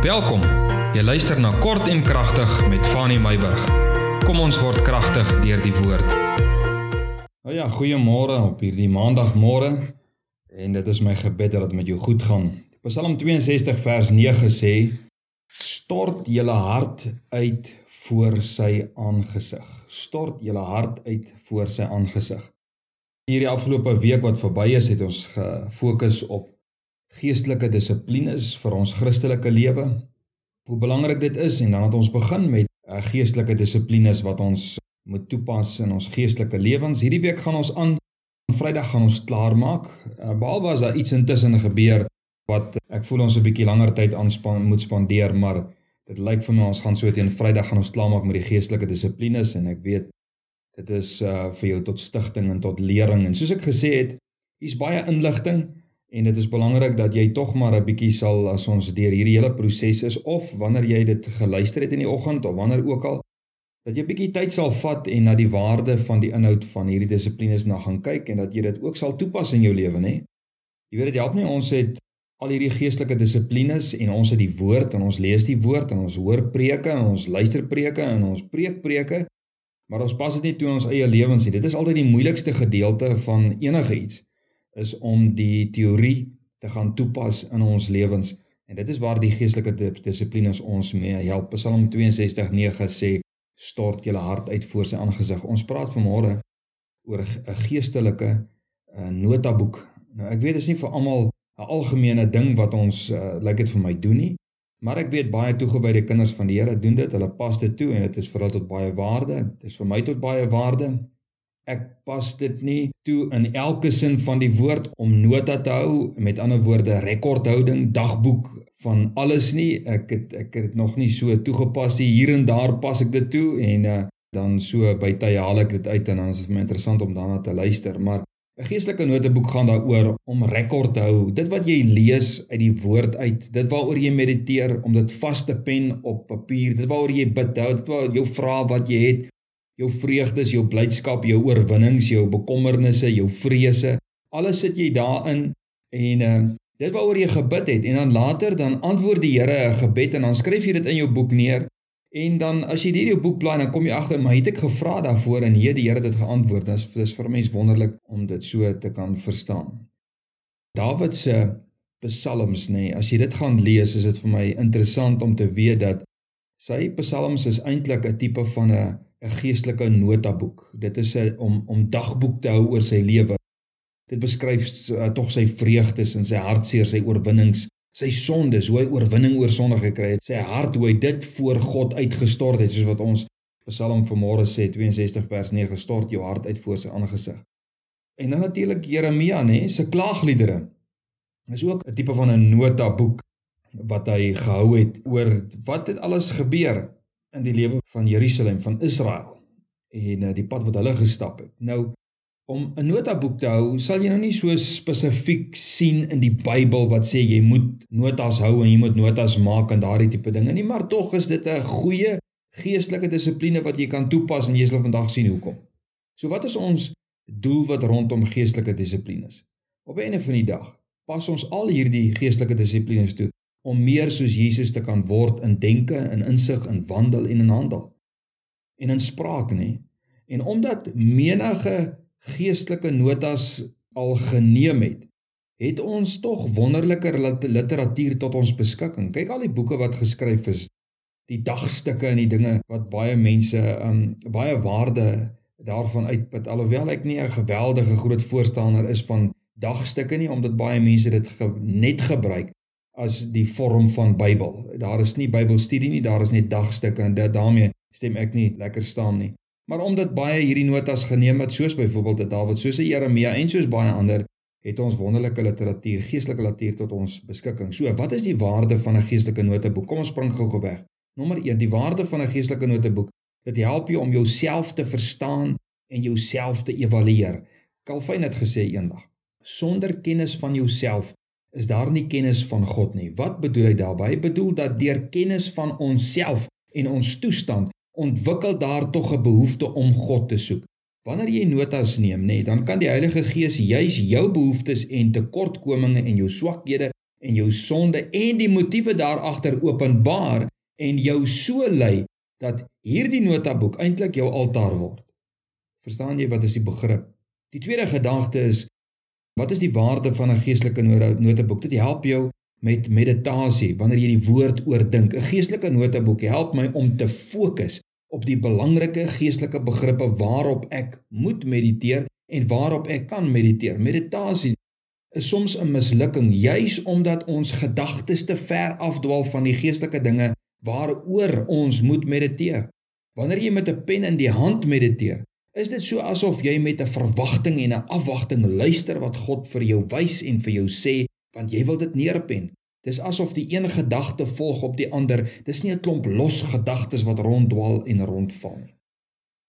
Welkom. Jy luister na Kort en Kragtig met Fanny Meyburg. Kom ons word kragtig deur die woord. Nou ja, goeiemôre op hierdie maandagmôre. En dit is my gebed dat dit met jou goed gaan. Psalm 62 vers 9 sê: Stort julle hart uit voor sy aangesig. Stort julle hart uit voor sy aangesig. Hierdie afgelope week wat verby is, het ons gefokus op geestelike dissiplines vir ons Christelike lewe. Hoe belangrik dit is en dan het ons begin met uh, geestelike dissiplines wat ons moet toepas in ons geestelike lewens. Hierdie week gaan ons aan Vrydag gaan ons klaarmaak. Uh, behalwe as daar iets intussen gebeur wat ek voel ons 'n bietjie langer tyd aanspan moet spandeer, maar dit lyk vir my ons gaan so teen Vrydag gaan ons klaarmaak met die geestelike dissiplines en ek weet dit is uh, vir jou tot stigting en tot lering en soos ek gesê het, hier's baie inligting En dit is belangrik dat jy tog maar 'n bietjie sal as ons deur hierdie hele proses is of wanneer jy dit geluister het in die oggend of wanneer ook al dat jy 'n bietjie tyd sal vat en na die waarde van die inhoud van hierdie dissiplines na gaan kyk en dat jy dit ook sal toepas in jou lewe, nê? Jy weet dit help nie ons het al hierdie geestelike dissiplines en ons het die woord en ons lees die woord en ons hoor preke en ons luister preke en ons preek preke, maar ons pas dit nie toe in ons eie lewens nie. Dit is altyd die moeilikste gedeelte van enige iets is om die teorie te gaan toepas in ons lewens en dit is waar die geestelike dissiplines ons mee help. Psalm 62:9 sê stort julle hart uit voor sy aangesig. Ons praat vanmôre oor 'n geestelike uh, notaboek. Nou ek weet dit is nie vir almal 'n algemene ding wat ons uh, lyk like dit vir my doen nie, maar ek weet baie toegewyde kinders van die Here doen dit. Hulle pas dit toe en dit is vir hulle tot baie waarde. Dit is vir my tot baie waarde. Ek pas dit nie toe in elke sin van die woord om nota te hou, met ander woorde rekordhouding, dagboek van alles nie. Ek het ek het dit nog nie so toegepas nie. Hier en daar pas ek dit toe en uh, dan so by tye haal ek dit uit en dan is dit my interessant om daarna te luister, maar 'n geestelike noteboek gaan daaroor om rekord te hou. Dit wat jy lees uit die woord uit, dit waaroor jy mediteer, om dit vas te pen op papier, dit waaroor jy bid, dit waar jou vrae wat jy het, jou vreugdes, jou blydskap, jou oorwinnings, jou bekommernisse, jou vrese, alles sit jy daarin en uh dit waaroor jy gebid het en dan later dan antwoord die Here 'n gebed en dan skryf jy dit in jou boek neer en dan as jy hierdie boek blaai dan kom jy agter maar het ek gevra daarvoor en hier die Here dit geantwoord. Dit is dis vir mens wonderlik om dit so te kan verstaan. Dawid se psalms nê, nee, as jy dit gaan lees, is dit vir my interessant om te weet dat sy psalms is eintlik 'n tipe van 'n 'n geestelike notaboek. Dit is 'n om om dagboek te hou oor sy lewe. Dit beskryf uh, tog sy vreugdes en sy hartseer, sy oorwinnings, sy sondes, hoe hy oorwinning oor sonde gekry het, sy hart hoe hy dit voor God uitgestort het, soos wat ons Psalm vanmôre sê 62 vers 9 stort jou hart uit voor sy aangesig. En dan natuurlik Jeremia nê, se klaagliedere. Is ook 'n tipe van 'n notaboek wat hy gehou het oor wat het alles gebeur in die lewe van Jerusalem van Israel en uh, die pad wat hulle gestap het. Nou om 'n notaboek te hou, sal jy nou nie so spesifiek sien in die Bybel wat sê jy moet notas hou en jy moet notas maak en daardie tipe dinge nie, maar tog is dit 'n goeie geestelike dissipline wat jy kan toepas en jy sal vandag sien hoekom. So wat is ons doel wat rondom geestelike dissiplines? Op 'n einde van die dag pas ons al hierdie geestelike dissiplines toe om meer soos Jesus te kan word in denke, in insig, in wandel en in handel. En in spraak, nê? En omdat menige geestelike notas al geneem het, het ons tog wonderlike literatuur tot ons beskikking. Kyk al die boeke wat geskryf is, die dagstukke en die dinge wat baie mense um baie waarde daarvan uitput. Alhoewel ek nie 'n geweldige groot voorstander is van dagstukke nie omdat baie mense dit ge net gebruik as die vorm van Bybel. Daar is nie Bybelstudie nie, daar is net dagstukke en dit daarmee stem ek nie lekker staan nie. Maar omdat baie hierdie notas geneem het, soos byvoorbeeld dit Dawid, soos Jeremia en soos baie ander, het ons wonderlike literatuur, geestelike literatuur tot ons beskikking. So, wat is die waarde van 'n geestelike noteboek? Kom ons spring gou-gou weg. Nommer 1, die waarde van 'n geestelike noteboek. Dit help jou om jouself te verstaan en jouself te evalueer. Calvin het gesê eendag: Sonder kennis van jouself is daar nie kennis van God nie. Wat bedoel hy daarmee? Hy bedoel dat deur kennis van onsself en ons toestand ontwikkel daar tog 'n behoefte om God te soek. Wanneer jy notas neem, nê, dan kan die Heilige Gees juis jou behoeftes en tekortkominge en jou swakhede en jou sonde en die motiewe daaragter openbaar en jou so lei dat hierdie notaboek eintlik jou altaar word. Verstaan jy wat is die begrip? Die tweede gedagte is wat is die waarde van 'n geestelike notaboek? Dit help jou met meditasie wanneer jy die woord oordink. 'n Geestelike notaboek help my om te fokus op die belangrike geestelike begrippe waarop ek moet mediteer en waarop ek kan mediteer. Meditasie is soms 'n mislukking juis omdat ons gedagtes te ver afdwaal van die geestelike dinge waaroor ons moet mediteer. Wanneer jy met 'n pen in die hand mediteer, is dit so asof jy met 'n verwagting en 'n afwagting luister wat God vir jou wys en vir jou sê, want jy wil dit neerpen. Dis asof die een gedagte volg op die ander. Dis nie 'n klomp los gedagtes wat ronddwaal en rondval nie.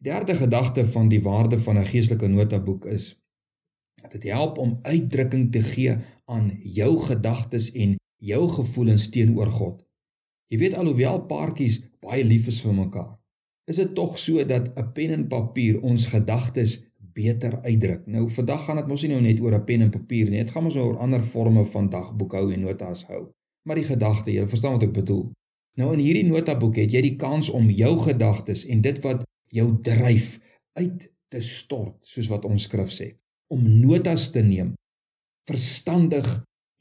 Die derde gedagte van die waarde van 'n geestelike notaboek is dat dit help om uitdrukking te gee aan jou gedagtes en jou gevoelens teenoor God. Jy weet alhoewel paartjies baie lief is vir mekaar, is dit tog so dat 'n pen en papier ons gedagtes beter uitdruk. Nou vandag gaan dit mos nie nou net oor 'n pen en papier nie. Dit gaan mos oor ander forme van dagboek hou en notas hou. Maar die gedagte, jy verstaan wat ek bedoel. Nou in hierdie notaboek het jy die kans om jou gedagtes en dit wat jou dryf uit te stort, soos wat ons skrif sê, om notas te neem verstandig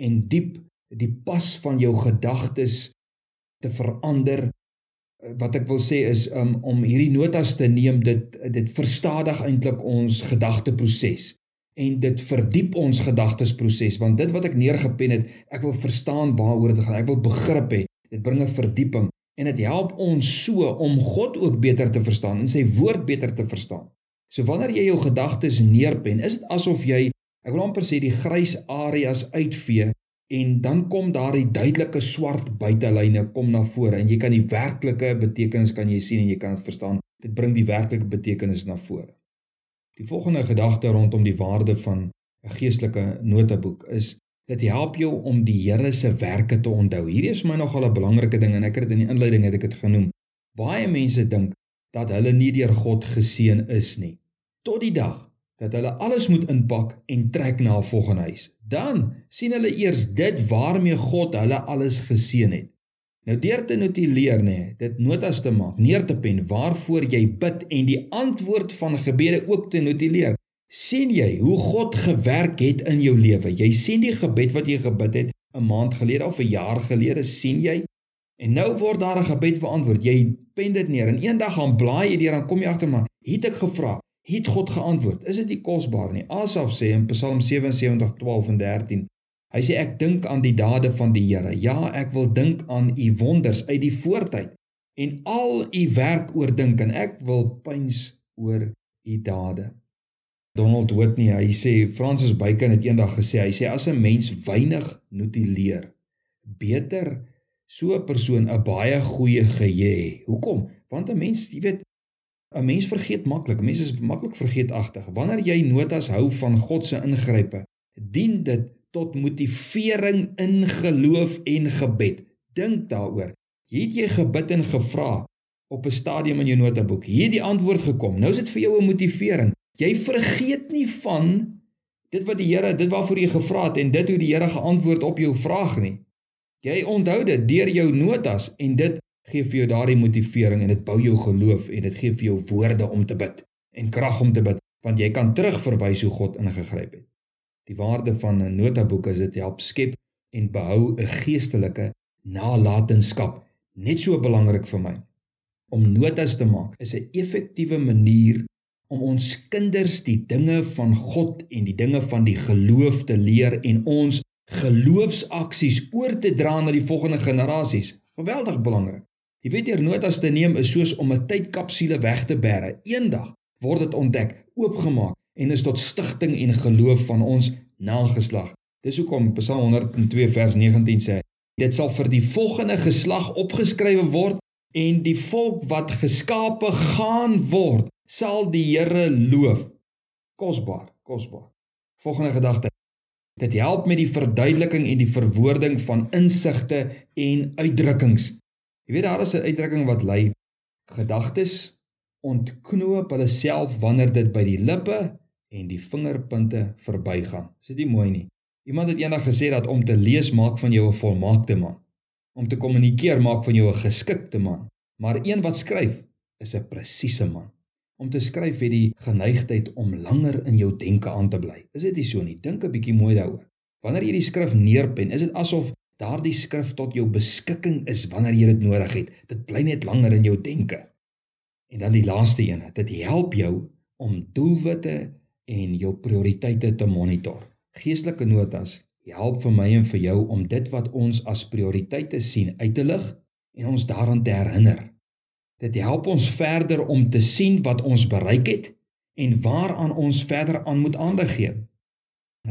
en diep die pas van jou gedagtes te verander wat ek wil sê is um, om hierdie notas te neem dit dit verstadig eintlik ons gedagteproses en dit verdiep ons gedagtesproses want dit wat ek neergepen het ek wil verstaan waaroor dit gaan ek wil begrip hê dit bring 'n verdieping en dit help ons so om God ook beter te verstaan en sy woord beter te verstaan. So wanneer jy jou gedagtes neerpen is dit asof jy ek wil amper sê die grys areas uitvee en dan kom daardie duidelike swart buitelyne kom na vore en jy kan die werklike betekenis kan jy sien en jy kan dit verstaan. Dit bring die werklike betekenis na vore. Die volgende gedagte rondom die waarde van 'n geestelike notaboek is dit help jou om die Here se werke te onthou. Hierdie is vir my nogal 'n belangrike ding en ek het dit in die inleiding het ek dit genoem. Baie mense dink dat hulle nie deur God geseën is nie. Tot die dag dat hulle alles moet inpak en trek na 'n volgende huis. Dan sien hulle eers dit waarmee God hulle alles geseën het. Nou deur te notuleer nê, dit notas te maak, neer te pen waarvoor jy bid en die antwoord van gebede ook te notuleer. sien jy hoe God gewerk het in jou lewe? Jy sien die gebed wat jy gebid het 'n maand gelede of 'n jaar gelede, sien jy? En nou word daar 'n gebed beantwoord. Jy pen dit neer en eendag gaan blaai jy deur en kom jy agter maar, het ek gevra? Het God geantwoord. Is dit nie kosbaar nie? Asaf sê in Psalm 77:12 en 13. Hy sê ek dink aan die dade van die Here. Ja, ek wil dink aan u wonders uit die voortyd en al u werk oordink en ek wil pyns oor u dade. Donald Whitney, hy sê Francis Bacon het eendag gesê, hy sê as 'n mens weinig notuleer, beter so 'n persoon 'n baie goeie geheue. Hoekom? Want 'n mens, jy weet, 'n Mens vergeet maklik. Mense is maklik vergeetagtig. Wanneer jy notas hou van God se ingrype, dien dit tot motivering in geloof en gebed. Dink daaroor. Het jy gebid en gevra op 'n stadium in jou notaboek? Hier het die antwoord gekom. Nou is dit vir jou 'n motivering. Jy vergeet nie van dit wat die Here, dit waarvoor jy gevra het en dit hoe die Here geantwoord op jou vraag nie. Jy onthou dit deur jou notas en dit gee vir jou daardie motivering en dit bou jou geloof en dit gee vir jou woorde om te bid en krag om te bid want jy kan terugverwys hoe God ingegryp het. Die waarde van 'n notaboek is dit help skep en behou 'n geestelike nalatenskap. Net so belangrik vir my. Om notas te maak is 'n effektiewe manier om ons kinders die dinge van God en die dinge van die geloof te leer en ons geloofsaksies oor te dra na die volgende generasies. Geweldig belangrik. Jy weet deur notas te neem is soos om 'n tydkapsule weg te bære. Eendag word dit ontdek, oopgemaak en is tot stigting en geloof van ons nageslag. Dis hoekom Psalm 102 vers 19 sê: Dit sal vir die volgende geslag opgeskrywe word en die volk wat geskape gaan word, sal die Here loof. Kosbaar, kosbaar. Volgende gedagte. Dit help met die verduideliking en die verwoording van insigte en uitdrukkings. Jy weet daar is 'n uitdrukking wat lui gedagtes ontknoop hulle self wanneer dit by die lippe en die vingerpunte verbygaan. Is dit nie mooi nie? Iemand het eendag gesê dat om te lees maak van jou 'n volmaakte man. Om te kommunikeer maak van jou 'n geskikte man, maar een wat skryf is 'n presiese man. Om te skryf het die geneigtheid om langer in jou denke aan te bly. Is dit nie so nie? Dink 'n bietjie mooi daaroor. Wanneer jy die skrif neerpen, is dit asof daardie skrif tot jou beskikking is wanneer jy dit nodig het. Dit bly net langer in jou denke. En dan die laaste een, dit help jou om doelwitte en jou prioriteite te monitor. Geestelike notas help vir my en vir jou om dit wat ons as prioriteite sien uit te lig en ons daaraan te herinner. Dit help ons verder om te sien wat ons bereik het en waaraan ons verder aan moet aandag gee.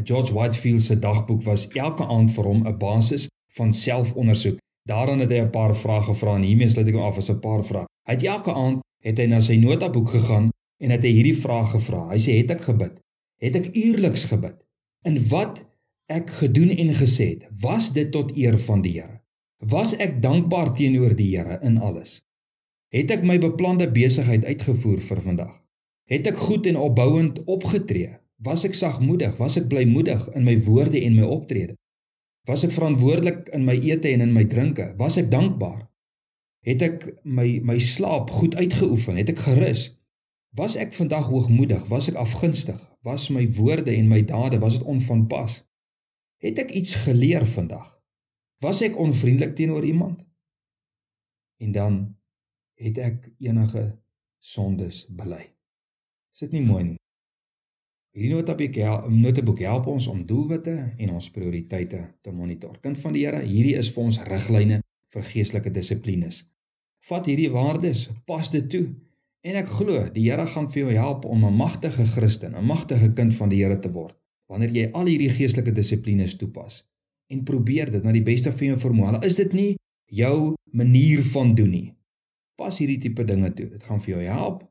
George Whitefield se dagboek was elke aand vir hom 'n basis van selfondersoek. Daarin het hy 'n paar vrae gevra en hiermee sluit ek hom af as 'n paar vrae. Hy het elke aand het hy na sy notaboek gegaan en het hy hierdie vraag gevra. Hy sê: "Het ek gebid? Het ek uierliks gebid?" In wat ek gedoen en gesê het, was dit tot eer van die Here. Was ek dankbaar teenoor die Here in alles? Het ek my beplande besigheid uitgevoer vir vandag? Het ek goed en opbouend opgetree? Was ek sagmoedig? Was ek blymoedig in my woorde en my optrede? Was ek verantwoordelik in my ete en in my drinke? Was ek dankbaar? Het ek my my slaap goed uitgeoefen? Het ek gerus? Was ek vandag hoogmoedig? Was ek afgunstig? was my woorde en my dade was dit onvanpas? Het ek iets geleer vandag? Was ek onvriendelik teenoor iemand? En dan het ek enige sondes bely. Is dit nie mooi nie? Hierdie noteboek help ons om doelwitte en ons prioriteite te monitor. Kind van die Here, hierdie is vir ons riglyne vir geestelike dissiplines. Vat hierdie waardes, pas dit toe En ek glo die Here gaan vir jou help om 'n magtige Christen, 'n magtige kind van die Here te word wanneer jy al hierdie geestelike dissiplines toepas en probeer dit na die beste van jou vermoë. Al is dit nie jou manier van doen nie. Pas hierdie tipe dinge toe. Dit gaan vir jou help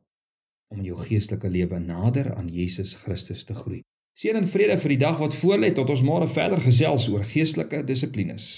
om in jou geestelike lewe nader aan Jesus Christus te groei. Seën en vrede vir die dag wat voorlê tot ons môre verder gesels oor geestelike dissiplines.